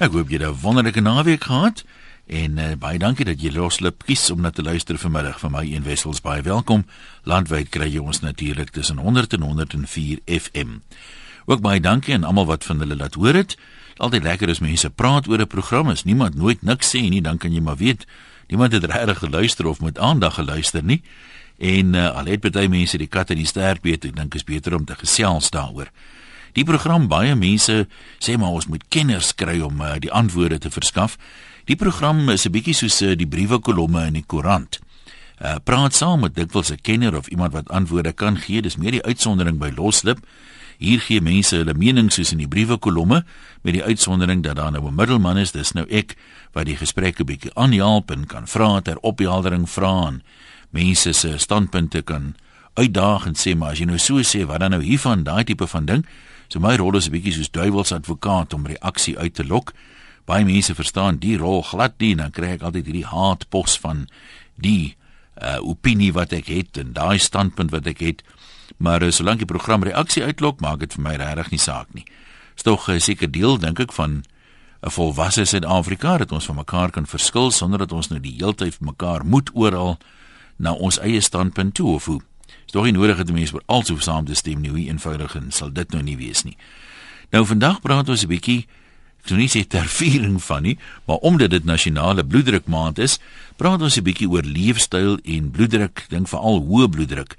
Ek hoop het 'n wonderlike naweek gehad en uh, baie dankie dat jy loslip kies om na te luister vanmiddag vir my een wessels baie welkom. Landwyd kry jy ons natuurlik tussen 100 en 104 FM. Ook baie dankie aan almal wat van hulle laat hoor het. Altyd lekker as mense praat oor 'n program, as niemand nooit niks sê nie, dan kan jy maar weet niemand het regtig geluister of met aandag geluister nie. En uh, al het baie mense die kat in die sterk weet, ek dink is beter om te gesels daaroor. Die program baie mense sê maar ons moet kenners kry om uh, die antwoorde te verskaf. Die program is 'n bietjie soos uh, die briewe kolomme in die koerant. Uh, praat saam met dikwels 'n kenner of iemand wat antwoorde kan gee. Dis meer die uitsondering by loslip. Hier gee mense hulle mening soos in die briewe kolomme met die uitsondering dat daar nou 'n middelman is, dis nou ek wat die gesprek 'n bietjie aanhelp en kan vra ter opheldering vra en mense se standpunte kan uitdaag en sê maar as jy nou so sê wat dan nou hiervan daai tipe van ding So my rol is 'n bietjie soos duiwels advokaat om reaksie uit te lok. Baie mense verstaan die rol glad nie, dan kry ek altyd hierdie haatpos van die uh opinie wat ek het en daai standpunt wat ek het. Maar uh, solank die program reaksie uitlok, maak dit vir my regtig nie saak nie. Is tog 'n uh, seker deel dink ek van 'n volwasse Suid-Afrika dat ons van mekaar kan verskil sonder dat ons nou die heeltyd mekaar moet oral na ons eie standpunt toe of hoe. Dis tog nie nodig dat mense oor alsou saam te stem nie, hoe eenvoudig en sal dit nou nie wees nie. Nou vandag praat ons 'n bietjie ek sou nie sê ter viering van nie, maar omdat dit nasionale bloeddrukmaand is, praat ons 'n bietjie oor leefstyl en bloeddruk, dink veral hoë bloeddruk.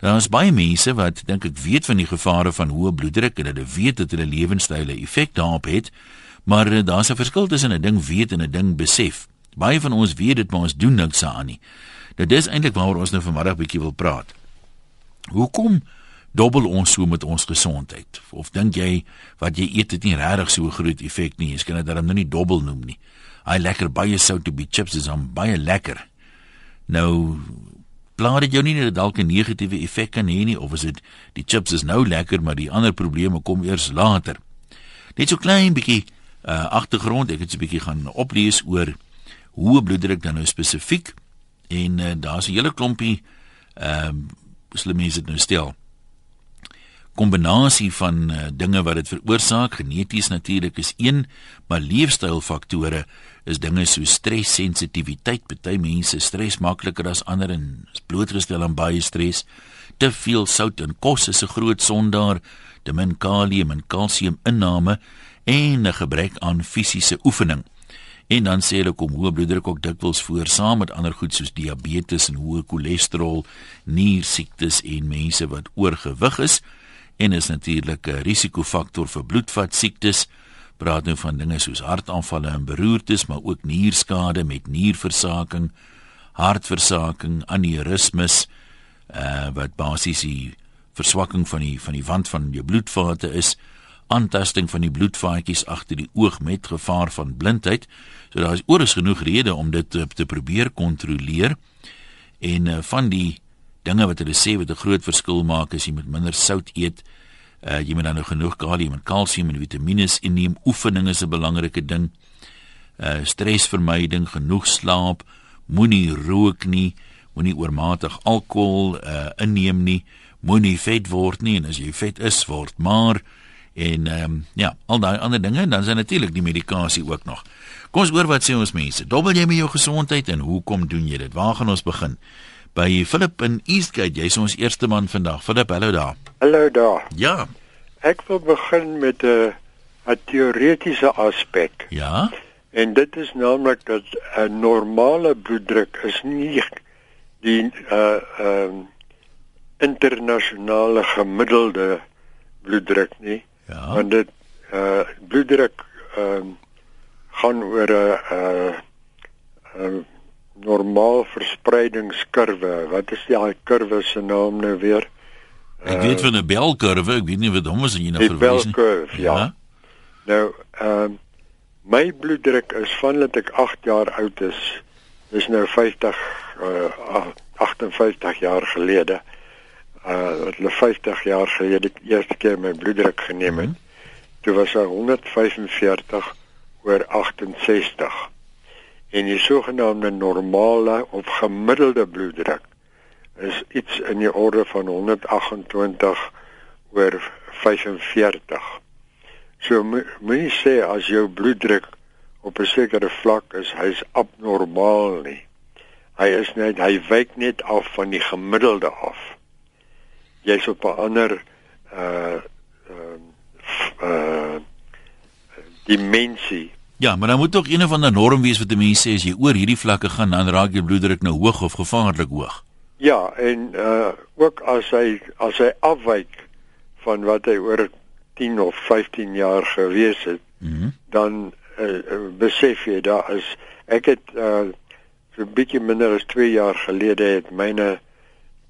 Daar is baie mense wat dink ek weet van die gevare van hoë bloeddruk en hulle weet dat hulle lewenstyle effek daarop het, maar eh, daar's 'n verskil tussen 'n ding weet en 'n ding besef. Baie van ons weet dit, maar ons doen niks aan nie. Dit is eintlik waaroor ons nou vanmiddag bietjie wil praat. Hoekom dobbel ons so met ons gesondheid? Of dink jy wat jy eet het nie regtig so groot effek nie? Jy kan dit dan nou nie dobbel noem nie. Hy lekker baie sout to be chips is om baie lekker. Nou plaas dit jou nie net dalk 'n negatiewe effek kan hê nie of is dit die chips is nou lekker maar die ander probleme kom eers later. Net so klein bietjie uh agtergrond, ek het so 'n bietjie gaan oplees oor hoe bloeddruk dan nou spesifiek en uh, daar's 'n hele klompie ehm uh, slim mense dit nou stel. Kombinasie van uh, dinge wat dit veroorsaak, geneties natuurlik is een, maar leefstylfaktore is dinge so stressensitiwiteit. Party mense stres makliker as ander en is blootgestel aan baie stres. Te veel sout in kos is 'n groot sondaar, te min kalium en kalsium inname en 'n gebrek aan fisiese oefening. En dan sê hulle kom hoë bloeddruk ook dikwels voor saam met ander goed soos diabetes en hoë cholesterol, niersiektes en mense wat oorgewig is en is natuurlik 'n risikofaktor vir bloedvatsiektes. Praat nou van dinge soos hartaanvalle en beroertes, maar ook nierskade met nierversaking, hartversaking, aneurismes, uh wat basies die verswakking van die van die wand van jou bloedvate is aantasting van die bloedvaatjies agter die oog met gevaar van blindheid. So daar is oor is genoeg redes om dit te, te probeer kontroleer. En uh, van die dinge wat hulle sê wat 'n groot verskil maak is jy moet minder sout eet. Uh, jy moet dan nou genoeg kalium en kalsium en vitamiene inneem. Oefening is 'n belangrike ding. Uh stresvermyding, genoeg slaap, moenie rook nie, moenie oormatig alkohol uh inneem nie, moenie vet word nie en as jy vet is, word maar en ehm um, ja, al daai ander dinge, dan is daar natuurlik die medikasie ook nog. Kom ons hoor wat sê ons mense. Dobbel jy met jou gesondheid en hoekom doen jy dit? Waar gaan ons begin? By Philip in Eastgate, jy's ons eerste man vandag. Philip, hallo daar. Hallo daar. Ja. Ek wil begin met 'n 'n teoretiese aspek. Ja. En dit is naamlik dat 'n normale bloeddruk is nie die uh ehm uh, internasionale gemiddelde bloeddruk nie. Ja. Want dit uh bloeddruk ehm uh, gaan oor 'n uh 'n normaal verspreidingskurwe. Wat is die kurwe se naam nou weer? Ek weet van 'n belkurwe, ek weet nie wat hom is en jy nou verwys nie. Belkurwe, ja. ja. Nou ehm uh, my bloeddruk is van dat ek 8 jaar oud is. Dis nou 50 uh 58 jaar gelede uh wat hulle 50 jaar gelede die eerste keer my bloeddruk geneem het. Mm -hmm. Toe was hy 145 oor 68. En die sogenaamde normale of gemiddelde bloeddruk is iets in die orde van 128 oor 45. So moenie sê as jou bloeddruk op 'n sekere vlak is hy's abnormaal nie. Hy is net hy wyk net af van die gemiddelde af. Jy's op 'n ander uh uh uh dimensie. Ja, maar dan moet ook een of ander norm wees wat die mense sê as jy oor hierdie vlakke gaan dan raak jou bloeddruk nou hoog of gevaarlik hoog. Ja, en uh ook as hy as hy afwyk van wat hy oor 10 of 15 jaar gewees het, mm -hmm. dan uh, besef jy daar is ek het uh so 'n bietjie minder as 2 jaar gelede het myne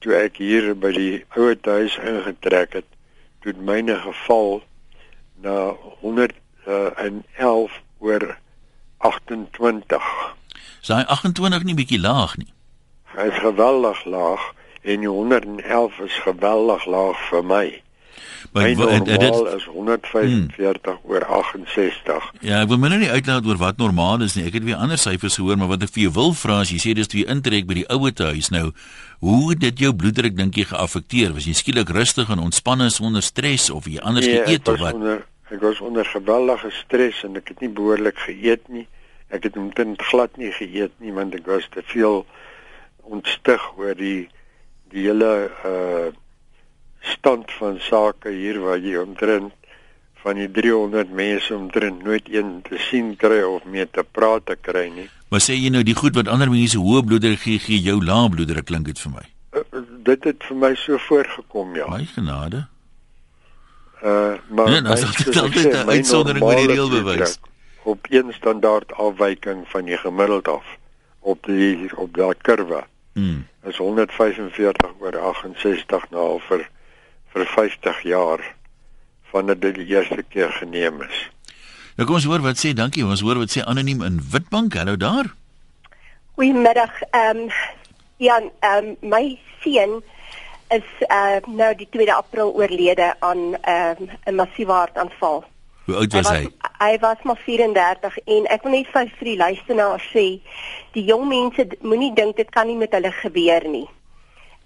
toe ek hier by die ouer huis ingetrek het, toe myne geval na 111 oor 28. Sy 28 nie bietjie laag nie. Hy is geweldig laag en die 111 is geweldig laag vir my. Maar dit dit is 145 hmm. oor 68. Ja, ek wil my nou nie uitlaat oor wat normaal is nie. Ek het weer ander syfers gehoor, maar wat ek vir jou wil vra as jy sê dis twee intrek by die ouer huis nou, hoe het dit jou bloeddruk dink jy geaffekteer? Was jy skielik rustig en ontspanne sonder stres of jy anders nee, geëet of wat? Onder, ek was onder geweldige stres en ek het nie behoorlik geëet nie. Ek het omtrent glad nie geëet nie want ek was te veel ontstig oor die die hele uh stand van sake hier waar jy omtrent van die 300 mense omtrent nooit een te sien kry of mee te praat te kry nie. Maar sê jy nou die goed wat ander mense hoë bloeddruk gee, gee jou lae bloeddruk klink dit vir my. Uh, dit het vir my so voorgekom ja. My genade. Uh maar nee, nou, dit is altyd 'n uitsondering met die reël bewys. Op een standaard afwyking van die gemiddeld af op die op daai kurwe. Hmm. Is 145 oor 68 nou vir vir 50 jaar vandat dit die eerste keer geneem is. Nou kom ons hoor wat sê dankie. Ons hoor wat sê anoniem in Witbank. Hallo daar. Goeiemiddag. Ehm um, ja, ehm um, my seun is uh nou die 2 April oorlede aan ehm um, 'n massiewe hartaanval. Hoe oud was hy? Was, hy was maar 34 en ek wil net vir die luisteraars sê, die jong mense moenie dink dit kan nie met hulle gebeur nie.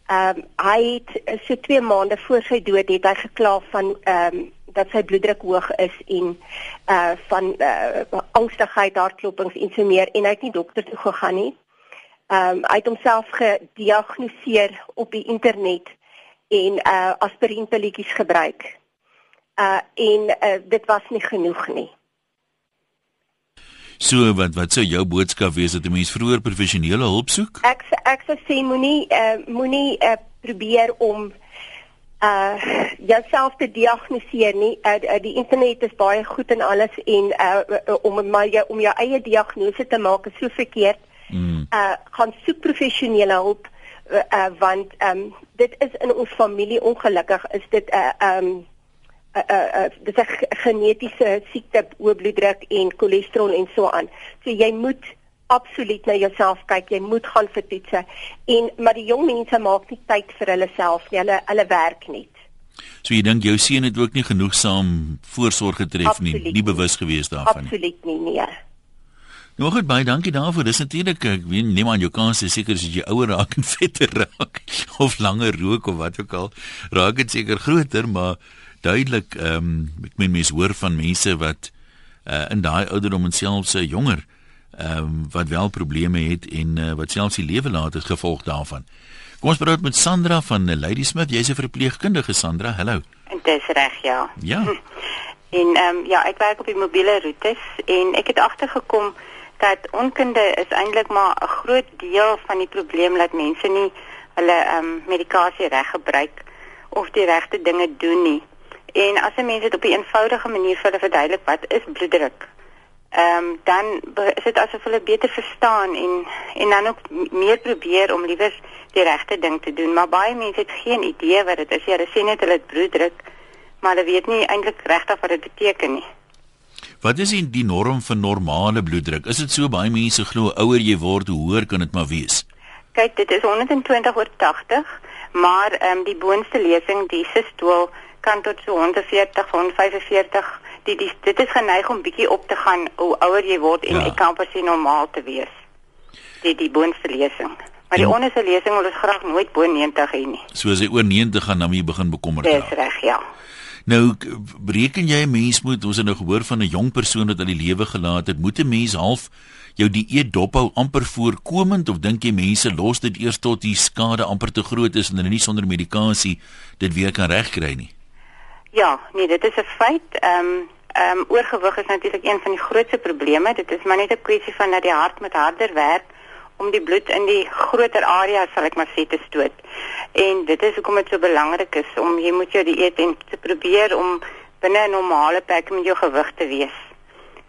Ehm um, hy het so 2 maande voor sy dood het hy gekla van ehm um, dat sy bloeddruk hoog is en uh van uh angstigheid, hartklopings en so meer en hy het nie dokter toe gegaan nie. Ehm um, hy het homself gediagnoseer op die internet en uh aspirienpilletjies gebruik. Uh en uh, dit was nie genoeg nie. So wat wat sou jou boodskap wees dat 'n mens vroeër professionele hulp soek? Ek ek sou sê moenie uh, moenie uh, probeer om uh jouself te diagnoseer nie. Uh, uh, die internet is baie goed en alles en uh, uh om maar jou om jou eie diagnose te maak is so verkeerd. Mm. Uh gaan soek professionele hulp uh, uh want um dit is in ons familie ongelukkig is dit 'n uh, um 'n uh, uh, uh, dis 'n genetiese siekte, hoë bloeddruk en cholesterol en so aan. So jy moet absoluut na jouself kyk. Jy moet gaan vir toetse. En maar die jong mense maak nie tyd vir hulle self nie. Hulle hulle werk net. So jy dink jou seun het ook nie genoegsaam voorsorg getref nie, nie bewus gewees daarvan nie. Absoluut nie, nee. Nou goed, baie dankie daarvoor. Dis natuurlik ek weet nie maar jou kans is seker as jy ouer raak en vetter raak of langer rook of wat ook al, raak dit seker groter, maar duidelik ehm um, ek meen mense hoor van mense wat uh, in daai ouderdom en selfs uh, jonger ehm um, wat wel probleme het en uh, wat selfs die lewe laat as gevolg daarvan. Kom ons praat met Sandra van Lady Smith. Jy's 'n verpleegkundige Sandra. Hallo. Dis reg, ja. Ja. En ehm um, ja, ek werk op die mobiele roetes en ek het agtergekom dat onkunde is eintlik maar 'n groot deel van die probleem dat mense nie hulle ehm um, medikasie reg gebruik of die regte dinge doen nie. En as 'n mens dit op 'n eenvoudige manier vir hulle verduidelik wat is bloeddruk, ehm um, dan is dit asof hulle beter verstaan en en dan ook meer probeer om liewer die regte ding te doen. Maar baie mense het geen idee wat dit is. Ja, hulle sê net hulle het bloeddruk, maar hulle weet nie eintlik regtig wat dit beteken nie. Wat is die norm vir normale bloeddruk? Is dit so baie mense glo ouer jy word, hoe hoër kan dit maar wees? Kyk, dit is 120 oor 80, maar ehm um, die boonste lesing, die sistool kan tot so 140, 145. Die, die dit is geneig om bietjie op te gaan hoe ouer jy word en ja. ek kan pas nie normaal te wees. Die die boonste lesing. Maar die onderste lesing wil ons graag nooit bo 90 hê nie. So as jy oor 90 gaan dan moet jy begin bekommerd raak. Dis reg, ja. Nou bereken jy 'n mens moet ons het nou gehoor van 'n jong persoon wat aan die lewe gelaat het, moet 'n mens half jou dieet dophou amper voorkomend of dink jy mense los dit eers tot die skade amper te groot is en hulle nie sonder medikasie dit weer kan regkry nie? Ja, nee, dit is 'n feit. Ehm um, ehm um, oorgewig is natuurlik een van die grootste probleme. Dit is maar net 'n kwessie van dat die hart met harder werk om die bloed in die groter areas sal ek maar sê te stoot. En dit is hoekom dit so belangrik is om jy moet jou dieet en te probeer om binne 'n normale perk met jou gewig te wees.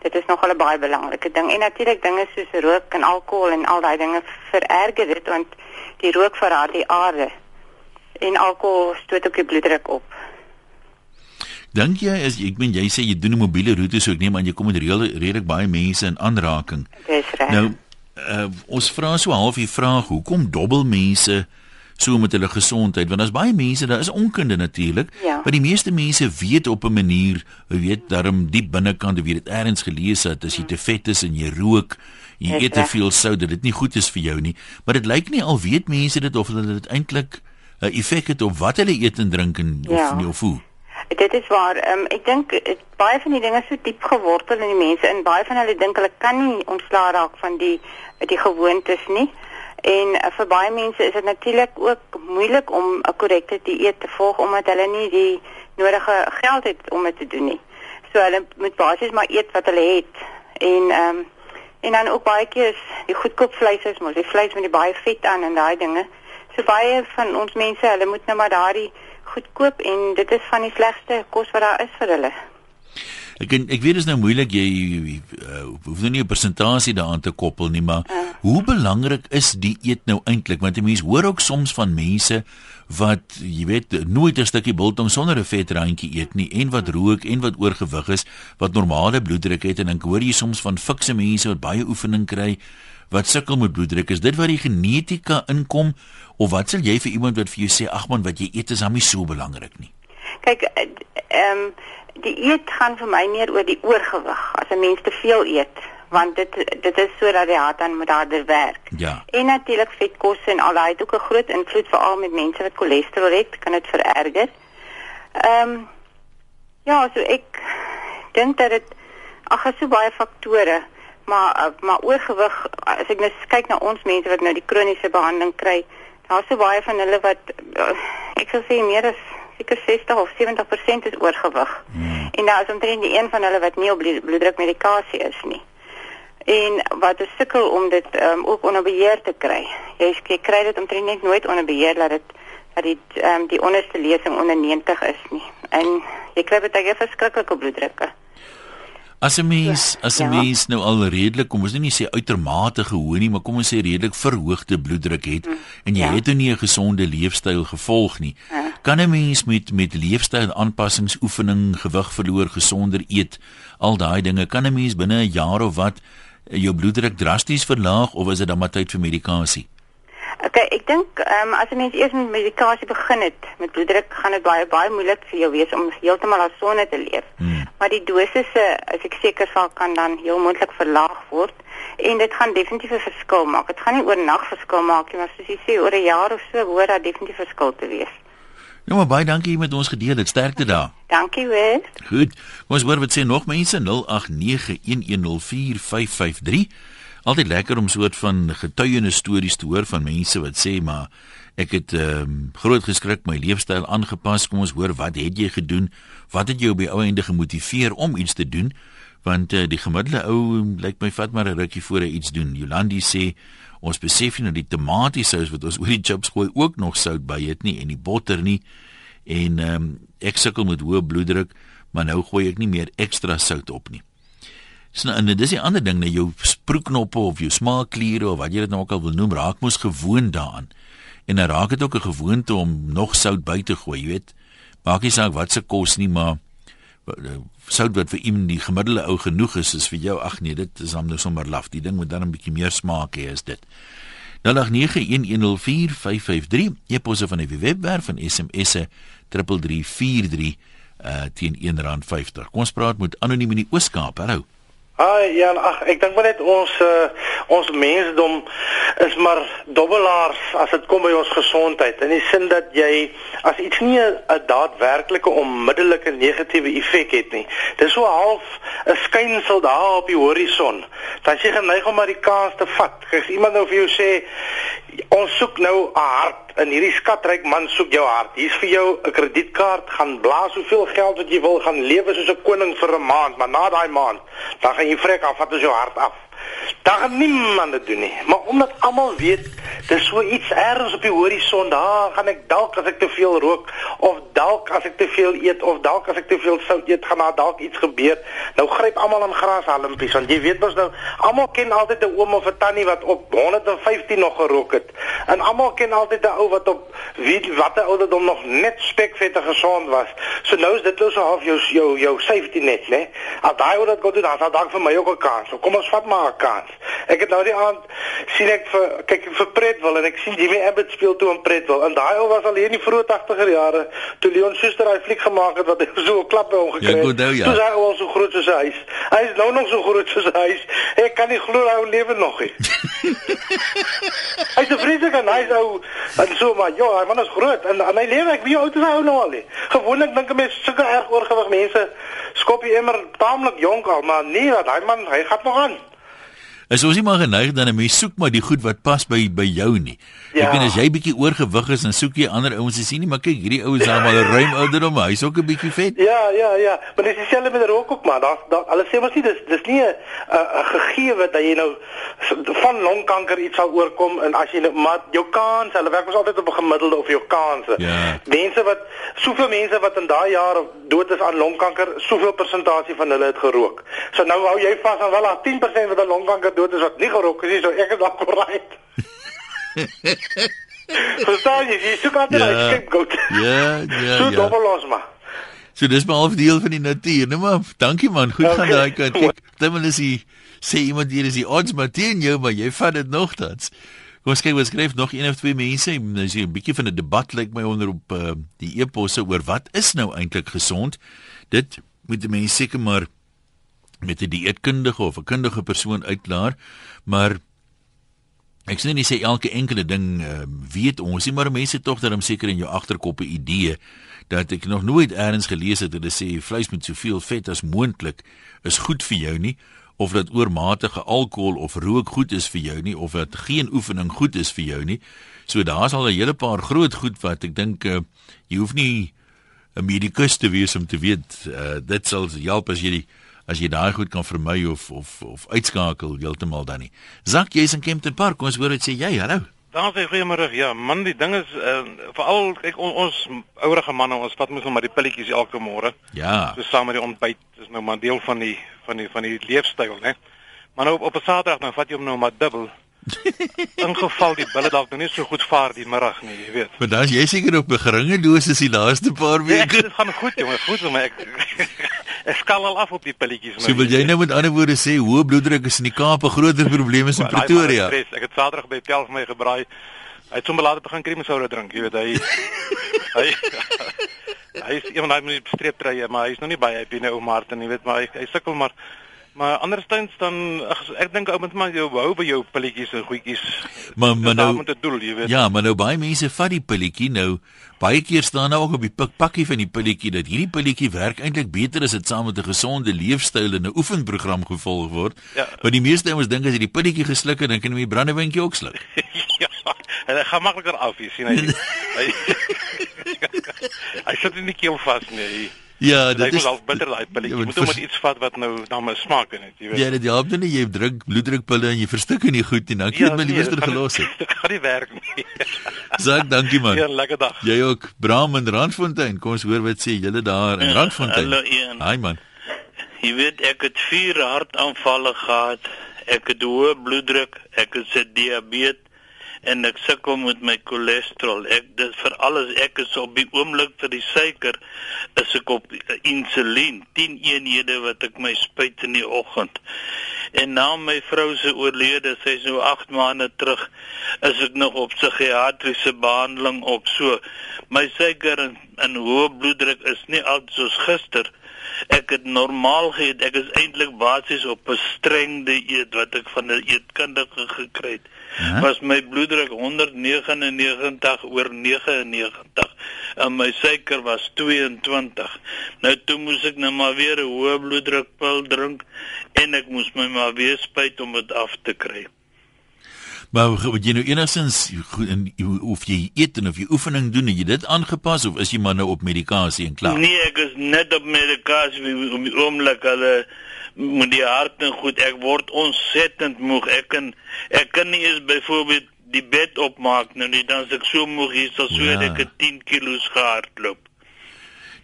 Dit is nogal 'n baie belangrike ding. En natuurlik dinge soos rook en alkohol en al daai dinge vererger dit want die rook verraad die aarde en alkohol stoot ook die bloeddruk op. Dink jy as ek meen jy sê jy doen 'n mobiele roete so ek neem aan jy kom met redelik baie mense in aanraking. Dis reg. Nou uh, ons vra so half die vraag hoekom dobbel mense so met hulle gesondheid want daar's baie mense daar is onkunde natuurlik ja. maar die meeste mense weet op 'n manier weet daarom diep binnekant weet dit eers gelees het as jy te vet is en jy rook jy eet te veel sout dat dit nie goed is vir jou nie maar dit lyk nie al weet mense dit of hulle dit eintlik 'n uh, effek het op wat hulle eet en drink en of ja. nie of hoe Dit is waar. Um, ek dink baie van die dinge so diep gewortel in die mense en baie van hulle dink hulle kan nie ontslaa raak van die die gewoontes nie. En uh, vir baie mense is dit natuurlik ook moeilik om 'n korrekte dieet te volg omdat hulle nie die nodige geld het om dit te doen nie. So hulle moet basies maar eet wat hulle het. En um, en dan ook baie keer is die goedkoop vleis is mos die vleis met die baie vet aan en daai dinge. So baie van ons mense, hulle moet nou maar daardie goedkoop en dit is van die slegste kos wat daar is vir hulle. Ek ek weet dit is nou moeilik jy uh, hoef nou nie 'n persentasie daaraan te koppel nie, maar uh. hoe belangrik is die eet nou eintlik? Want mense hoor ook soms van mense wat jy weet nooit 'n stukkie biltong sonder 'n vetrandjie eet nie en wat rook en wat oorgewig is, wat normale bloeddruk het en dan hoor jy soms van fikse mense wat baie oefening kry wat sukkel met bloeddruk. Is dit waar die genetika inkom of wat sal jy vir iemand wat vir jou sê ag man wat jy eet is hom nie so belangrik nie? Kyk, eh, ehm um, die eet gaan vir my meer oor die oorgewig. As 'n mens te veel eet, want dit dit is sodat die hart dan met harder werk. Ja. En natuurlik vetkosse en al daai het ook 'n groot invloed veral met mense wat cholesterol het, kan dit vererger. Ehm um, ja, so ek dink dat dit ag, is so baie faktore, maar maar oorgewig as ek net nou kyk na ons mense wat nou die kroniese behandeling kry, daar's so baie van hulle wat ek sou sê meer as seker 60 of 70% is oorgewig. Hmm. En nou is omtrent die een van hulle wat nie op bloeddrukmedikasie is nie. En wat is sukkel om dit um, ook onder beheer te kry. Jy, jy kry dit omtrent net nooit onder beheer dat dit dat die um, die onderste lesing onder 90 is nie. En jy kry baie keer verskriklike bloeddrukke. As 'n mens, as 'n ja. mens nou al redelik, kom ons nie sê uitermate gehoor nie, maar kom ons sê redelik verhoogde bloeddruk het mm. en jy ja. het nie 'n gesonde leefstyl gevolg nie. Ja. Kan 'n mens met met leefstyl aanpassings, oefening, gewig verloor, gesonder eet, al daai dinge, kan 'n mens binne 'n jaar of wat jou bloeddruk drasties verlaag of is dit dan maar tyd vir medikasie? Okay, ek dink ehm um, as 'n mens eers met medikasie begin het met bloeddruk, gaan dit baie baie moeilik vir jou wees om heeltemal as sonde te leef. Hmm. Maar die dosisse, as ek seker sal kan dan heel moontlik verlaag word en dit gaan definitief 'n verskil maak. Dit gaan nie oornag verskil maak nie, maar soos jy sê oor 'n jaar of so hoor dat definitief verskil te wees. Ja, maar baie dankie jy met ons gedeel het. Sterkte daar. Dankie weer. Goed. Ons hoor wat sê nog mense 0891104553. Altyd lekker om soort van getuienis stories te hoor van mense wat sê maar ek het ehm um, groot geskrik my leefstyl aangepas. Kom ons hoor wat het jy gedoen? Wat het jou op die ou einde gemotiveer om iets te doen? Want uh, die gemiddelde ou lyk my vat maar 'n rukkie voor hy iets doen. Jolandi sê ons besef nie dat die tomatiesous wat ons oor die chips gooi ook nog sout by het nie en die botter nie. En ehm um, ek sukkel met hoë bloeddruk, maar nou gooi ek nie meer ekstra sout op nie. So en dis 'n ander ding, net jou sproekknoppe of jou smaakkliere of wat jy dit nou ook al wil noem, raak mos gewoond daaraan. En dan raak dit ook 'n gewoonte om nog sout by te gooi, jy weet. Maak nie saak wat se kos nie, maar eh, sout wat vir iemand die gemiddelde ou genoeg is, is vir jou ag nee, dit is dan nou sommer laf. Die ding moet dan 'n bietjie meer smaak hê as dit. 0891104553, jy posse van die webwerf van SMS'e 3343 uh teen R1.50. Kom ons praat met anoniem in die Oos-Kaap. Hallo. Ah ja, ag ek dink maar net ons uh, ons mensdom is maar dobbelaars as dit kom by ons gesondheid. In die sin dat jy as iets nie 'n daadwerklike onmiddellike negatiewe effek het nie. Dis so half 'n skynsel daar op die horison. Dan jy geneig om maar die kans te vat. Kyk, iemand nou vir jou sê ons soek nou 'n hart en hierdie skatryk man soek jou hart. Hier's vir jou 'n kredietkaart, gaan blaas soveel geld wat jy wil, gaan lewe soos 'n koning vir 'n maand, maar na daai maand, dan gaan jy vrek af, vat ons jou hart af. Daar gaan niemand dit doen nie, maar omdat almal weet dis so iets erns op die horison, daar gaan ek dalk as ek te veel rook of dalk as ek te veel eet of dalk as ek te veel sout eet, gaan daar dalk iets gebeur. Nou gryp almal aan grashalmpies want jy weet mos nou almal ken altyd 'n oom of 'n tannie wat op 115 nog gerook het. En almal ken altyd 'n ou wat op weet watter ouderdom nog net spekvet en gesond was. So nou is dit nou so half jou jou jou safety net, né? As daai ou dit gou doen, dan sal dalk vir my ook 'n kans. So kom ons vat maar kans. Ek het nou die aand sien ek vir kyk vir Pretwil en ek sien Jimmy Abbott speel toe in Pretwil. En daai ou was al hier in die vroeë 80er jare toe Leon Schuster daai fliek gemaak het wat hy so 'n klap by hom gekry het. Ja, ja. Toe hy al so groot soos hy is. Hy is nou nog so groot soos hy is. Ek kan nie glo hy lewe nog nie. hy is 'n vreeslike nice ou en so maar ja, hy man is groot en, en hy lewe ek wie oud is hy ou nou al nie. Gewoonlik dink 'n mens sulke erg oorgewig mense skop jy immer taamlik jonk al, maar nee, daai man, hy gaan nog aan. Is ons nie maar geneig dan 'n mens soek maar die goed wat pas by by jou nie. Ja. Ek weet as jy bietjie oorgewig is en soek jy ander ouens te sien nie, maar kyk hierdie ouens daar maar ruim ouderdom, hy's ook 'n bietjie vet. Ja, ja, ja, maar dis dieselfde met rook ook maar. Daar daar alles sê mos nie dis dis nie 'n 'n gegeewe dat jy nou van longkanker iets sal oorkom en as jy nou maar jou kans, hulle werk mos altyd op 'n gemiddelde of jou kanse. Ja. Mense wat soveel mense wat in daai jaar dood is aan longkanker, soveel persentasie van hulle het gerook. So nou hou jy vas aan wel 10% wat aan longkanker dood is wat nie gerook is nie, so ek is dalk right. Verstaan jy? Jy soek altyd ja, 'n scapegoat. Ja, ja, so ja. So dobbel maar. So dis maar 'n deel van die natuur, nee maar. Dankie man, goed okay. gaan daai kant. Kyk, dan wil jy sê iemand hier is die odds maar teen jou, maar jy vat dit nogtans. Kom ons kyk wat skryf nog een of twee mense. Dis 'n bietjie van 'n debat lyk my onder op uh, die e-posse oor wat is nou eintlik gesond? Dit moet die mense seker maar met 'n die dieetkundige of 'n kundige persoon uitklaar, maar ek sê nie sê elke enkele ding uh, weet ons nie, maar mense tog dat hom seker in jou agterkop 'n idee dat ek nog nooit eers gelees het dat hulle sê vleis met soveel vet as moontlik is goed vir jou nie of dat oormatige alkohol of rook goed is vir jou nie of dat geen oefening goed is vir jou nie. So daar's al 'n hele paar groot goed wat ek dink uh, jy hoef nie 'n medikus te wees om te weet uh, dit sal help as jy die as jy daai goed kan vermy of of of uitskakel heeltemal dan nie. Zak jy's in Kempton Park, ons hoor dit sê jy, hallo. Dan sê goeiemôre. Ja, man, die ding is uh, veral kyk on, ons ouerige manne, ons vat mos nou maar die pilletjies elke môre. Ja. So saam met die ontbyt is nou maar deel van die van die van die leefstyl, né? Maar nou op 'n Saterdag dan vat jy hom nou maar dubbel. In geval die bulle dalk nou nie so goed vaar die middag nie, jy weet. Maar dan is jy seker op 'n geringe dosis die laaste paar ja, weke. Ja, dit gaan goed, jongen, goed, maar ek ek skal al af op die pilletjies nou. So wil jy nou met ander woorde sê hoë bloeddruk is in die Kaap 'n groter probleem as in Pretoria? Ek het Saterdag by Tel vir my gebraai. Hy het sommer later begin kremsoude drink, jy weet hy hy hy is iemand wat moet streep tree, maar hy's nog nie baie happy nou ou Martin, jy weet, maar hy, hy sukkel maar Maar andersins dan ag ek dink ou moet maar jou hou by jou pilletjies en goedjies. Maar maar nou met 'n doel, jy weet. Ja, maar nou baie mense vat die pilletjie nou. Baie keer staan nou ook op die pikpakkie van die pilletjie dat hierdie pilletjie werk eintlik beter as dit saam met 'n gesonde leefstyl en 'n oefenprogram gevolg word. Ja. Maar die meeste ouens dink as jy die pilletjie gesluk het, dan kan jy die brandewindjie ook sluk. ja. En dit gaan makliker af, jy sien hy. hy, hy sit in die keel vas nee. Ja, dit is al bitter daai pilletjie. Ja, jy moet net iets vat wat nou na my smaak het, jy weet. Ja, dit help nie jy drink bloeddrukpille en jy verstik nie goed nie. Dankie ja, dat my nee, liewer gelos het. Dit gaan nie werk nie. Sag dankie man. Ja, lekker dag. Jy ook. Bram in Randfontein. Kom ons hoor wat sê julle daar in Randfontein. Hallo een. Haai man. Jy weet ek het vier hartaanvalle gehad. Ek het hoë bloeddruk, ek het diabetes en ek sukkel met my cholesterol. Ek dit vir alles ek is op die oomblik vir die suiker is ek op insulien 10 eenhede wat ek my spuit in die oggend. En na my vrou se oorlede, sy is nou 8 maande terug, is ek nog op psigiatriese behandeling op so. My suiker en, en hoë bloeddruk is nie al soos gister Ek het normaal geëet. Ek is eintlik basies op 'n streng dieet wat ek van 'n eetkundige gekry het. Ja? Was my bloeddruk 199 oor 99 en my suiker was 22. Nou toe moes ek nou maar weer 'n hoë bloeddrukpil drink en ek moes my maar weer spuit om dit af te kry. Maar wat jy nou enigstens goed in of jy eet en of jy oefening doen, het jy dit aangepas of is jy maar nou op medikasie en klaar? Nee, ek is net op medikasie om oomblik hulle met die hart en goed, ek word ontsettend moeg. Ek kan ek kan nie eens byvoorbeeld die bed opmaak nou nie, dan is ek so moeg hier, so ja. ek 10 kg gehardloop.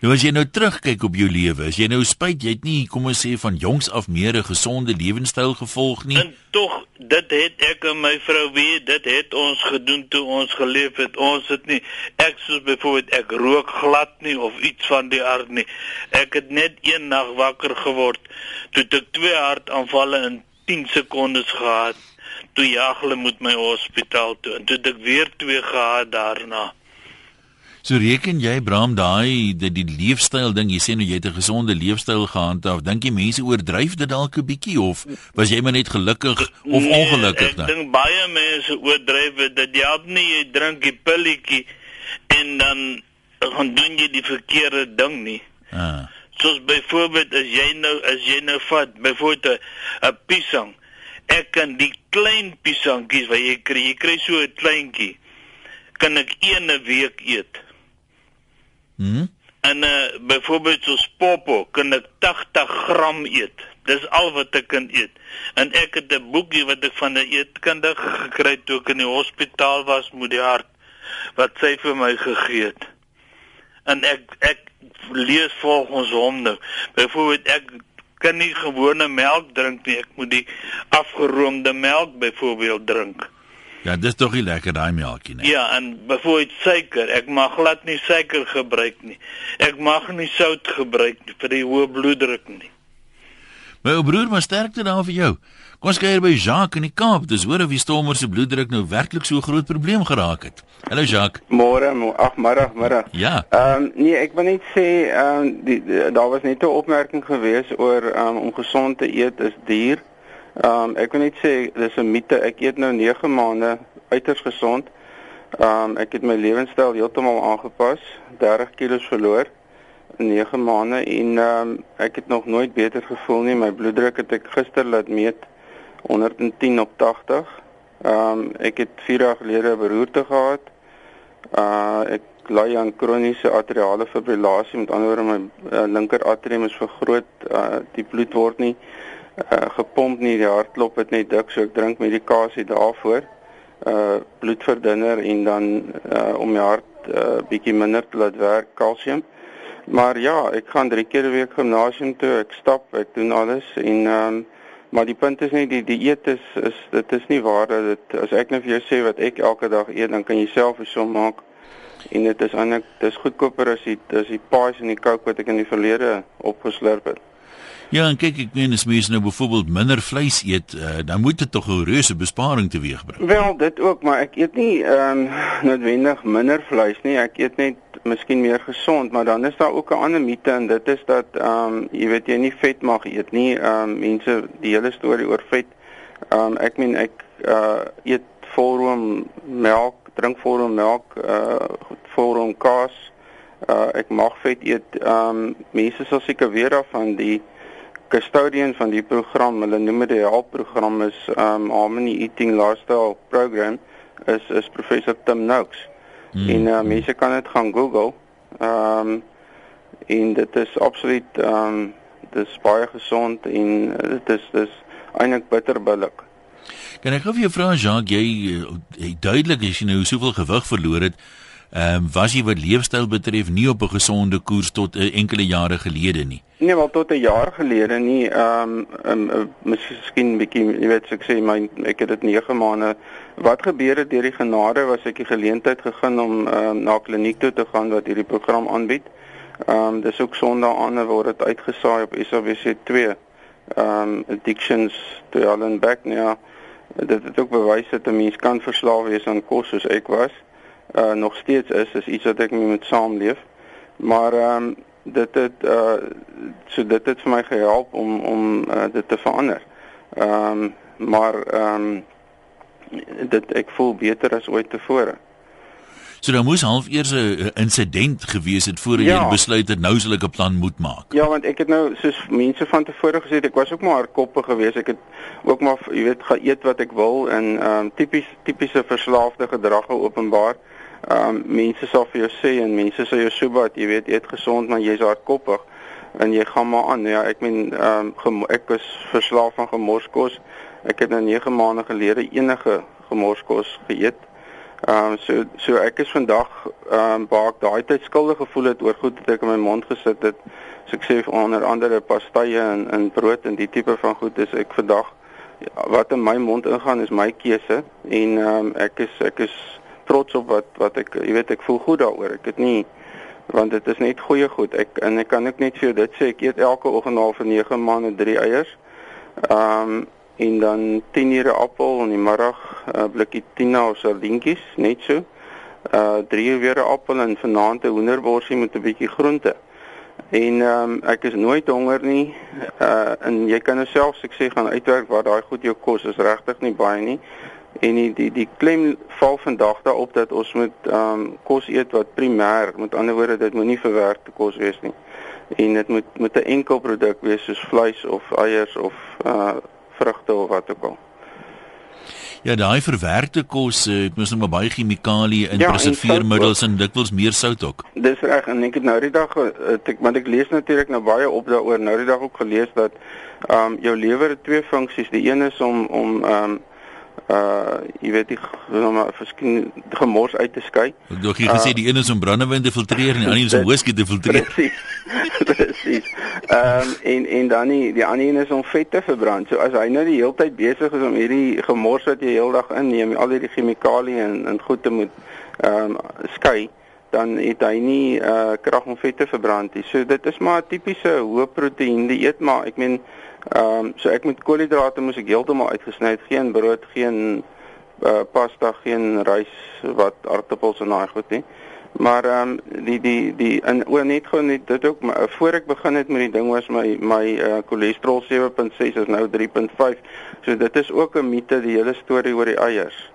Nou as jy nou terugkyk op jou lewe, as jy nou spyt jy het nie kom ons sê van jongs af meer 'n gesonde lewenstyl gevolg nie. En tog, dit het ek en my vrou weet, dit het ons gedoen toe ons geleef het. Ons het nie ek soos byvoorbeeld ek rook glad nie of iets van die aard nie. Ek het net een nag wakker geword toe ek twee hartaanvalle in 10 sekondes gehad. Toe jag hulle moet my hospitaal toe en toe ek weer twee gehad daarna. So reken jy Bram daai dat die leefstyl ding jy sê nou jy het 'n gesonde leefstyl gehandhaaf dink jy mense oordryf dit dalk 'n bietjie of was jy maar net gelukkig of nee, ongelukkig dan? Ek dink baie mense oordryf dit jy help nie jy drink die pilletjie en dan gaan doen jy die verkeerde ding nie. Ah. Soos byvoorbeeld as jy nou as jy nou vat byvoorbeeld 'n piesang ek kan die klein piesangkies wat jy kry jy kry so 'n kleintjie kan ek een 'n week eet. Mhm. En uh byvoorbeeld so popo kan ek 80 gram eet. Dis al wat ek kan eet. En ek het 'n boekie wat ek van 'n eetkundige gekry toe ek in die hospitaal was met die hart wat sy vir my gegee het. En ek ek lees volgens hom nou. Byvoorbeeld ek kan nie gewone melk drink nie. Ek moet die afgeroomde melk byvoorbeeld drink. Ja, dis tog nie lekker daai melkie nie. Ja, en byvoorbeeld suiker. Ek mag glad nie suiker gebruik nie. Ek mag nie sout gebruik nie vir die hoë bloeddruk nie. My ou broer, maar sterkte daar vir jou. Kom ons kyk by Jacques in die Kaap. Dis hoor of die stormer se bloeddruk nou werklik so 'n groot probleem geraak het. Hallo Jacques. Môre, ag middag, middag. Ja. Ehm um, nee, ek wil net sê ehm um, die, die daar was net 'n opmerking gewees oor um, om gesond te eet is duur. Ehm um, ek wil net sê dis 'n mite. Ek eet nou 9 maande uiters gesond. Ehm um, ek het my lewenstyl heeltemal aangepas, 30 kg verloor in 9 maande en ehm um, ek het nog nooit beter gevoel nie. My bloeddruk het ek gister laat meet 110 op 80. Ehm um, ek het 4 dae gelede 'n beroerte gehad. Uh ek ly aan kroniese atriale fibrillasie, met ander woorde my uh, linker atrium is vergroot, uh die bloed word nie uh, gepomp nie die hartklop het net dik so ek drink medikasie daarvoor. Uh bloedverdunner en dan uh om my hart uh bietjie minder te laat werk kalsium. Maar ja ek gaan 3 keer 'n week gimnasium toe ek stap ek doen alles en um maar die punt is net die die eet is is dit is nie waar dat dit as ek nou vir jou sê wat ek elke dag eet dan kan jy self 'n som maak. En dit is eintlik dis goedkoper as die as die pies en die coke wat ek in die verlede opgeslurp het Ja, en kyk ek meen as mense nou byvoorbeeld minder vleis eet, uh, dan moet dit tog 'n reuse besparing teweegbring. Wel, dit ook, maar ek eet nie ehm um, noodwendig minder vleis nie. Ek eet net miskien meer gesond, maar dan is daar ook 'n ander mite en dit is dat ehm um, jy weet jy nie vet mag eet nie. Ehm um, mense die hele storie oor vet. Ehm um, ek meen ek uh eet volroom melk, drink volroom melk, uh volroom kaas. Uh ek mag vet eet. Ehm um, mense sal seker weer af van die custodian van die program, hulle noem dit die help program is um Harmony Eating Lifestyle Program is is professor Tim Noakes. Mm. En uh, mense kan dit gaan Google. Um en dit is absoluut um dis baie gesond en uh, dit is dis eintlik bitterbillik. Kan ek gou vir jou vra Jean, jy, jy duidelik as jy nou soveel gewig verloor het, ehm um, was jy wat leefstyl betref nie op 'n gesonde koers tot uh, enkele jare gelede nie. Nee, wel tot 'n jaar gelede nie. Ehm um, um, miskien 'n bietjie, jy weet, ek sê my ek het dit 9 maande. Wat gebeur het deur die genade was ek die geleentheid gegee om um, na kliniek toe te gaan wat hierdie program aanbied. Ehm um, dis ook Sondag aan word dit uitgesaai op SABC2. Ehm um, addictions to Allen Back nou. Ja, dit het ook bewys dat 'n mens kan verslaaf wees aan kos soos ek was uh, nog steeds is is iets wat ek mee moet saamleef. Maar ehm um, dit het uh so dit het vir my gehelp om om uh, dit te verander. Ehm um, maar ehm um, dit ek voel beter as ooit tevore. So dan moes half eers 'n insident gewees het voordat ja. jy besluit het nou sal ek 'n plan moet maak. Ja, want ek het nou soos mense van tevore gesê ek was ook maar hardkoppig geweest. Ek het ook maar jy weet geëet wat ek wil en ehm um, tipies tipiese verslaafde gedrag openbaar. Ehm um, mense sal vir jou sê en mense sê jou so wat jy weet eet gesond maar jy's hardkoppig en jy gaan maar aan. Ja, ek meen ehm um, ek was verslaaf van gemorskos. Ek het nou 9 maande gelede enige gemorskos geëet. Ehm um, so so ek is vandag ehm um, waar ek daai tyd skuldig gevoel het oor goed wat ek in my mond gesit het. So ek sê onder andere pastye en en brood en die tipe van goed is ek vandag wat in my mond ingaan is my keuse en ehm um, ek is ek is trots op wat wat ek jy weet ek voel goed daaroor. Ek het nie want dit is net goeie goed. Ek en ek kan ook net vir jou dit sê ek eet elke oggend al vir 9 maande 3 eiers. Ehm um, en dan 10 ure appel in die middag 'n uh, blikkie tuna of sardientjies net so. Uh 3 ure appel en vanaand 'n hoenderborsie met 'n bietjie groente. En ehm um, ek is nooit honger nie. Uh en jy kan nou sê gaan uitwerk wat daai goed jou kos is regtig nie baie nie. En die die, die klem val vandag daarop dat ons moet ehm um, kos eet wat primêr, met ander woorde dit moenie verwerkte kos wees nie. En dit moet met 'n enkel produk wees soos vleis of eiers of uh vrugte of wat ook al. Ja, daai verwerkte kos eh, het mos nou baie chemikalieë in ja, preserveermiddels en, en dikwels meer sout ook. Dis reg en ek het nou die dag ek want ek lees natuurlik nou baie op daaroor nou die dag ook gelees dat ehm um, jou lewer twee funksies. Die een is om om ehm um, uh jy weet die om verskyn gemors uit te skei. Ek jy gesê uh, die een is om brandewyn te filtreer en die ander is om whisky te filtreer. Presies. Presies. Ehm um, en en dan die die ander een is om vet te verbrand. So as hy nou die hele tyd besig is om hierdie gemors wat jy heeldag inneem, al hierdie chemikalieë en en goed te moet ehm um, skei dan het hy nie uh krag om vet te verbrand nie. So dit is maar 'n tipiese hoë proteïen dieet, maar ek meen Ehm um, so ek met koolhidrate moes ek heeltemal uitgesny het, geen brood, geen uh, pasta, geen rys wat aardappels en daai goed nie. Maar ehm um, die die die in o net gou net dit ook maar, voor ek begin het met die ding was my my cholesterol uh, 7.6 is nou 3.5. So dit is ook 'n mite die hele storie oor die eiers.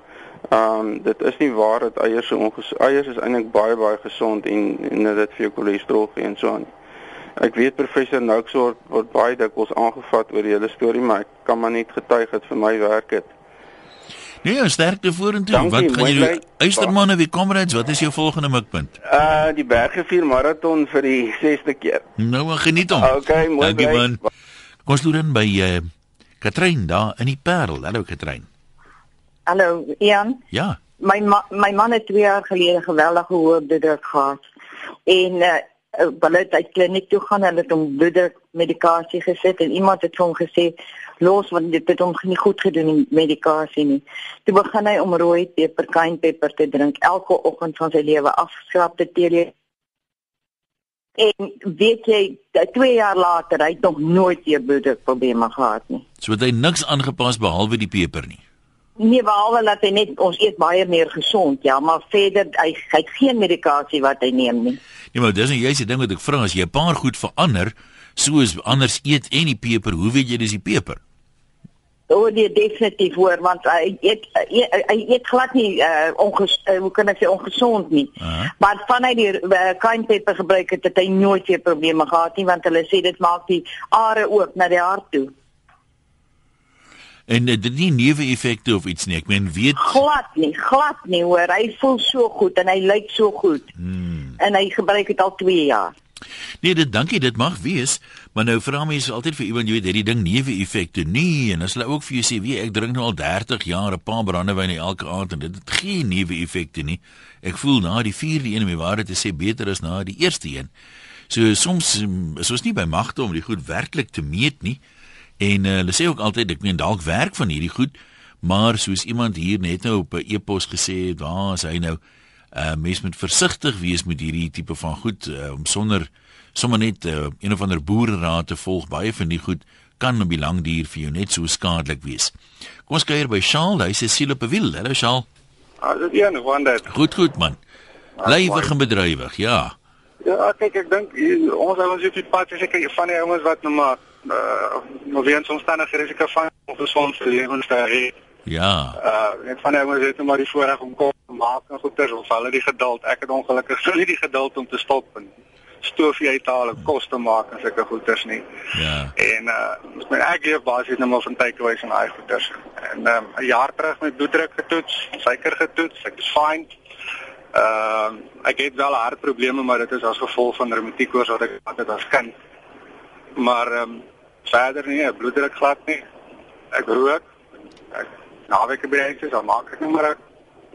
Ehm um, dit is nie waar dat eiers so ongesond eiers is eintlik baie baie gesond en en dit vir jou cholesterol gee en so aan. Ek weet professor Noux word, word baie dikwels aangevat oor die hele storie, maar ek kan maar net getuig dat vir my werk dit. Nee, sterkte vorentoe. Wat gaan jy Eystermanne wie comrades, wat is jou volgende mikpunt? Uh die Bergevier maraton vir die 6ste keer. Nou geniet hom. Okay, mooi. Dankie man. Kom stoor in by uh Katrein daar in die Parel. Hallo Katrein. Hallo Ian. Ja. My ma my man het 2 jaar gelede geweldige hoë bloeddruk gehad. En uh uh, hulle het uit kliniek toe gaan hulle het hom bloeddruk medikasie gesit en iemand het hom gesê los want dit het hom nie goed gedoen die medikasie nie. Toe begin hy om rooi peper, kain peper te drink elke oggend van sy lewe afskrapte tee. En weet jy, 2 jaar later, hy het nog nooit weer bloeddrukprobleme gehad nie. So het hy niks aangepas behalwe die peper nie. Nee, behalwe dat hy net ons eet baie meer gesond, ja, maar verder hy, hy het geen medikasie wat hy neem nie. Nee, maar dis en jy sê ding wat ek vra as jy 'n paar goed verander, soos anders eet en die peper, hoe weet jy dis die peper? O, oh, nee, definitief hoor, want hy eet hy eet glad nie uh, onges uh, hoe kan ek sê ongesond nie. Uh -huh. Maar van hy die uh, kind pepper gebruik het, het hy nooit weer probleme gehad nie, want hulle sê dit maak die are oop na die hart toe. En dit nie neeweffekte of iets nie. Ek meen weet glad nie, glad nie hoor. Hy voel so goed en hy lyk so goed. Hmm en hy gebruik dit al 2 jaar. Nee, dit dankie, dit mag wees, maar nou vra mense altyd vir iemand jy weet hierdie ding neeweffekte nie en as hulle ook vir jou sê, "Wie, ek drink nou al 30 jaar 'n paar brandewyn elke aand en dit het geen neeweffekte nie." Ek voel na die 4de een om die waarheid te sê beter as na die eerste een. So soms mm, is ons nie by magte om die goed werklik te meet nie. En uh, hulle sê ook altyd ek meen dalk werk van hierdie goed, maar soos iemand hier net nou op 'n e-pos gesê het, waar is hy nou? uh mens moet versigtig wees met hierdie tipe van goed uh, om sonder sommer net uh, een of ander boereraad te volg baie van die goed kan op die lang duur vir jou net so skadelik wees. Kom ons kyk hier by Shaal, hy sê siele op 'n wiel. Hallo Shaal. Ah, dit is een wonder. Goed goed man. Lywig en bedrywig, ja. Ja, kyk ek dink ons ouens op die pad is seker van die ouens wat nou maar uh nou weens omstandighede risiko van ongezond lewenstyl. Ja. Uh net van die ouens het nou maar die voorreg om kos te maak en goeders of hulle die geduld. Ek het ongelukkig so nie die geduld om te stop en stoofie uit te haal en kos te maak en sulke goeders nie. Ja. En uh my ek leef basies net maar van takeaways en daai goeders. En um 'n jaar terug met bloeddruk getoets, suiker getoets, ek is fine. Ehm uh, ek het wel hartprobleme, maar dit is as gevolg van reumatiekos wat ek gehad het as kind. Maar ehm um, verder nie, bloeddruk glad nie. Ek rook. Ek naweke bereik dan maak ek net maar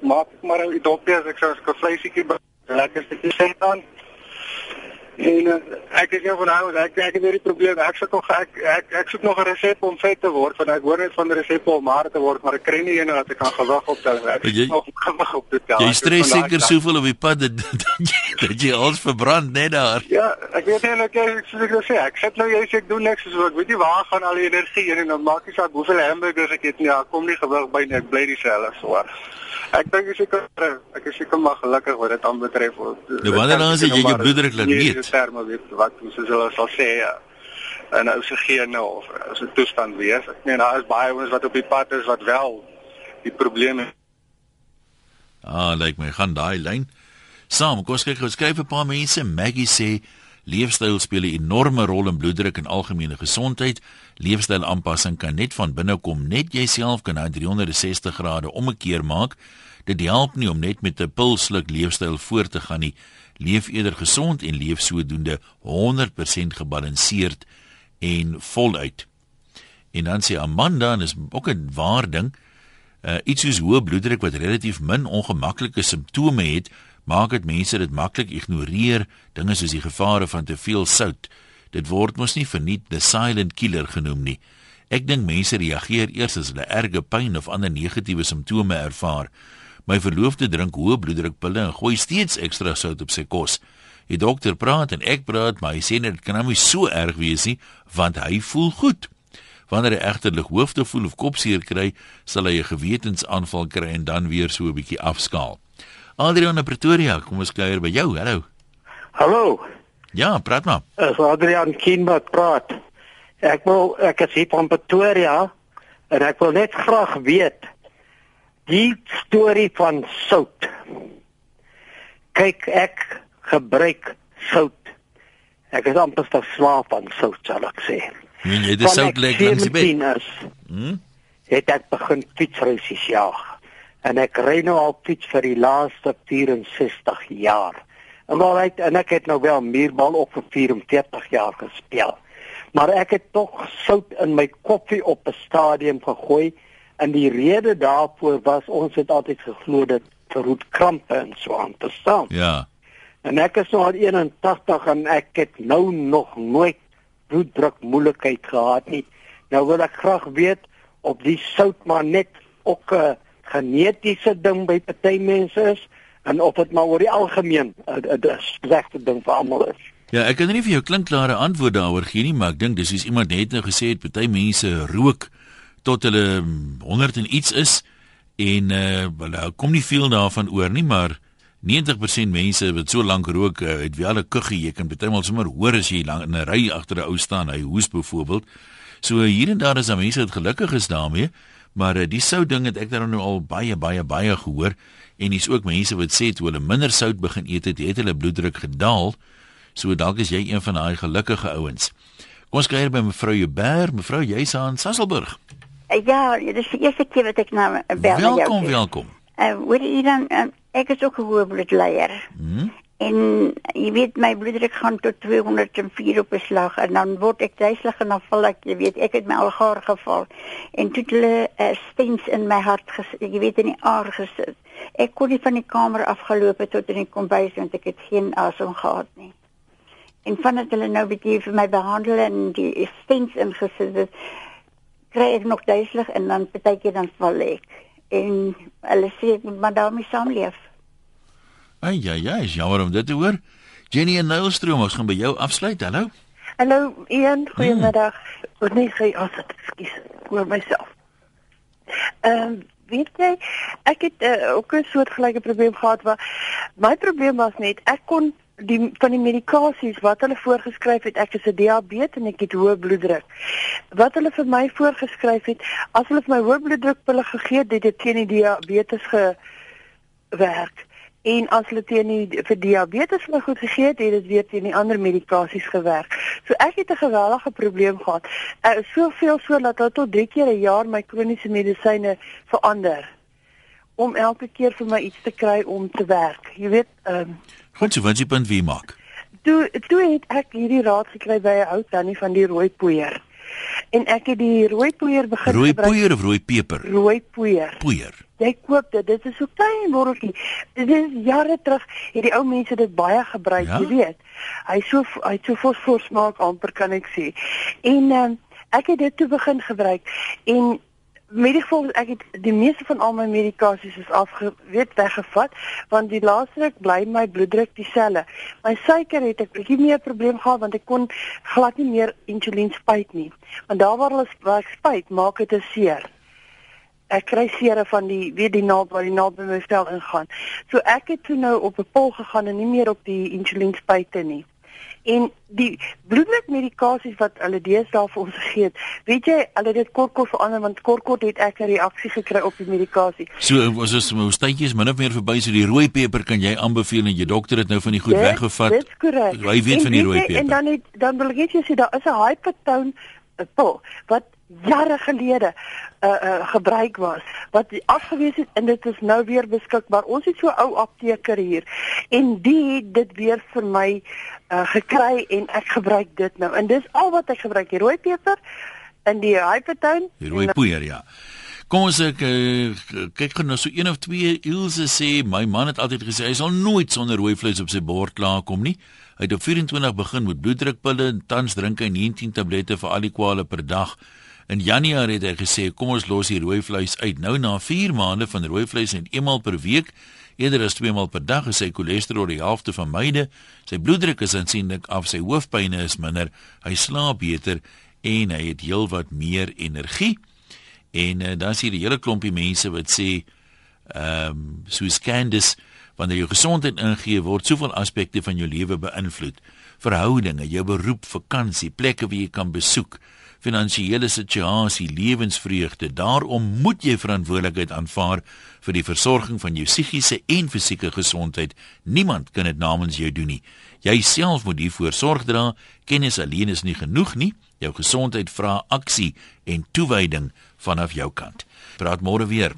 maak ek maar 'n dopie as ek so 'n vleisietjie lekker stukkie sê dan. En uh, ek is een van daai ek ek het hierdie probleem. Ek sukkel ek ek ek soek nog 'n resep om vet te word want ek hoor net van die resep om maar te word, maar ek kry nie een wat ek kan gewig optel nie. Ek jy, nog gewig op dit tel. Jy stres seker soveel op die pad dat dat jy, dat jy alles verbrand net daar. Ja, ek weet nie ek soos ek nou sê, ek sit nou jy sê ek doen niks so ek weet nie waar gaan al die energie heen en dan maak jy saak hoeveel hamburgers ek eet nie. Ja, kom nie gewig by nie. Ek bly dieselfde so. Ek dink ek seker ek is seker maar gelukkig wat dit aanbetref. Nou wanneer dan as jy jou bloeddruk laat meet? Terme weet wat hoe soos hulle sal sê en oxigene of as 'n toestand wees. Ek meen daar is baie ouens wat op die pad is wat wel die probleme Ah, like my gaan daai lyn. Saam, kom ons kyk gou, skryf 'n paar mense. Maggie sê leefstyl speel 'n enorme rol in bloeddruk en algemene gesondheid. Leefstylaanpassing kan net van binne kom. Net jouself kan nou 360 grade omkeer maak. Dit help nie om net met 'n pilsluk leefstyl voort te gaan nie. Leef eerder gesond en leef sodoende 100% gebalanseerd en voluit. En dan sê Amanda, en is ook 'n waar ding, uh, iets soos hoë bloeddruk wat relatief min ongemaklike simptome het, maak dit mense dit maklik ignoreer, dinge soos die gevare van te veel sout. Dit word mos nie verniet the silent killer genoem nie. Ek dink mense reageer eers as hulle erge pyn of ander negatiewe simptome ervaar. My verloofde drink hoë bloeddrukpille en gooi steeds ekstra sout op sy kos. Die dokter praat en ek praat, maar hy sê net dit kan hom nie so erg wees nie, want hy voel goed. Wanneer hy egter lig hoofde voel of kopseer kry, sal hy 'n gewetensaanval kry en dan weer so 'n bietjie afskaal. Adrian in Pretoria, kom ons kuier by jou. Hallo. Hallo. Ja, praat maar. Is Adrian Kinbert praat. Ek wil ek is hier van Pretoria en ek wil net graag weet die storie van sout. Kyk, ek gebruik sout. Ek is amper verslaaf aan sout, sal ek sê. Nee, jy dis sout lek langs die bed. Hm? Het ek begin fietsreisies jaag. En ek ry nou al fiets vir die laaste 64 jaar. En al uit en ek het nou wel muurbal op vir 44 jaar gespeel. Maar ek het tog sout in my koffie op 'n stadium gegooi En die rede daarvoor was ons het altyd geglo dat verhoed krampe en so aan te staan. Ja. En ek is nou al 81 en ek het nou nog nooit bloeddruk moeilikheid gehad nie. Nou wil ek graag weet of die sout maar net ook 'n genetiese ding by party mense is en of dit maar oor die algemeen 'n slegte ding vir almal is. Ja, ek kan nie vir jou klinkklare antwoord daaroor gee nie, maar ek dink dis soos iemand net nou gesê het, party mense rook tot hulle 100 en iets is en uh hulle kom nie veel daarvan oor nie maar 90% mense wat so lank rook uh, het wel 'n kuggie jy kan bytelmal sommer hoor as jy lank in 'n ry agter 'n ou staan hy hoes byvoorbeeld so hier en daar is daar mense wat gelukkig is daarmee maar uh, die sout ding het ek dan nou al baie baie baie gehoor en dis ook mense wat sê toe hulle minder sout begin eet het het hulle bloeddruk gedaal. So dalk is jy een van daai gelukkige ouens kom ons kyk by mevrou Jubber mevrou jy's aan Sasselburg Ja, dit is die eerste keer wat ek na bel welkom, jou. Welkom, welkom. Eh, uh, word jy dan uh, ek is ook 'n hoë bloedleier. Hmm? En jy weet my bloeddruk gaan tot 204 op 'n slag en dan word ek duiselig en dan val ek, jy weet, ek het my algaar geval en toe hulle uh, stents in my hart gesit, jy weet in die aar gesit. Ek kon nie van die kamer afgeloop het tot in die kombuis want ek het geen asem gehad nie. En vandat hulle nou bietjie vir my behandel en die stents ingesit het, kry ek nog duiselig en dan partykeer dan val ek. En hulle sê ek moet maar daarmee saamleef. Ai ja ja, is jammer om dit te hoor. Jenny en Nylstroom, ons gaan by jou afsluit. Hallo. Hallo, Ian, goeiemiddag. Hmm. Oh, nee, gee as dit skus oor myself. Ehm um, weet jy, ek het uh, ook 'n soort gelyke probleem gehad waar my probleem was net ek kon die van die medikasies wat hulle voorgeskryf het, ek is 'n diabetes en ek het hoë bloeddruk. Wat hulle vir my voorgeskryf het, as hulle vir my hoë bloeddrukpille gegee het, het dit teen die diabetes gewerk. En as hulle teen die vir diabetes my goed gegee het, het dit weer teen die ander medikasies gewerk. So ek het 'n geweldige probleem gehad. Uh, soveel so dat hulle tot 3 keer 'n jaar my kroniese medisyne verander om elke keer vir my iets te kry om te werk. Jy weet, ehm um, Goed, so wat jy punt wie maak. Toe toe het ek hierdie raad gekry by 'n ou tannie van die rooi poeier. En ek het die rooi poeier begin rooi gebruik. Rooi poeier of rooi peper? Rooi poeier. Poeier. Jy koop dit. Dit is so klein botteltjie. Dit is jare terug het die ou mense dit baie gebruik, ja? jy weet. Hy so hy so fosfor smaak amper kan ek sê. En ehm um, ek het dit toe begin gebruik en Medieval ek het die meeste van al my medikasies is afgeweet weggevat want die laaste ruk bly my bloeddruk dieselfde. My suiker het ek bietjie meer probleem gehad want ek kon glad nie meer insulien spuit nie. Want daar waar hulle waar ek spuit, maak dit seer. Ek kry seere van die weet die naald waar die naald by my stel ingaan. So ek het toe nou op 'n pol gegaan en nie meer op die insulien spuite nie. En die bloeddrukmedikasies wat hulle deesdae vir ons gegee het, weet jy, hulle het dit kort kort verander want kort kort het ek 'n reaksie gekry op die medikasie. So ons my stytjies min of meer verby so die rooi peper kan jy aanbeveel en jou dokter het nou van die goed dit, weggevat. Dit is korrek. Hy weet en van die rooi peper. En dan het dan wil ek net sê daar is 'n hypertone pil wat jare gelede uh, uh gebruik was wat afgewees het en dit is nou weer beskikbaar. Ons het so ou apteker hier en die het dit weer vir my uh gekry en ek gebruik dit nou. En dis al wat ek gebruik, die rooi peper in die hypertone. Die rooi poeier, ja. Kom ons ek kyk gou nou so een of twee Ilse sê my man het altyd gesê hy sal nooit sonder rooi vleis op sy bord klaarkom nie. Hy het op 24 begin met bloeddrukpille en tans drink hy 19 tablette vir al die kwale per dag. In Januarie het hy gesê kom ons los die rooi vleis uit. Nou na 4 maande van rooi vleis net eenmal per week, eerder as tweemaal per dag, is sy cholesterol die helfte van myde. Sy bloeddruk is aansienlik af, sy hoofpyn is minder, hy slaap beter en hy het heelwat meer energie. En uh, dan sien jy 'n hele klompie mense wat sê ehm um, soos Candice wanneer jou gesondheid ingee word soveel aspekte van jou lewe beïnvloed. Verhoudinge, jou beroep, vakansie, plekke waar jy kan besoek finansiële situasie, lewensvreugde. Daarom moet jy verantwoordelikheid aanvaar vir die versorging van jou psigiese en fisieke gesondheid. Niemand kan dit namens jou doen nie. Jy self moet hiervoor sorg dra. Kennis alleen is nie genoeg nie. Jou gesondheid vra aksie en toewyding vanaf jou kant. Praat môre weer.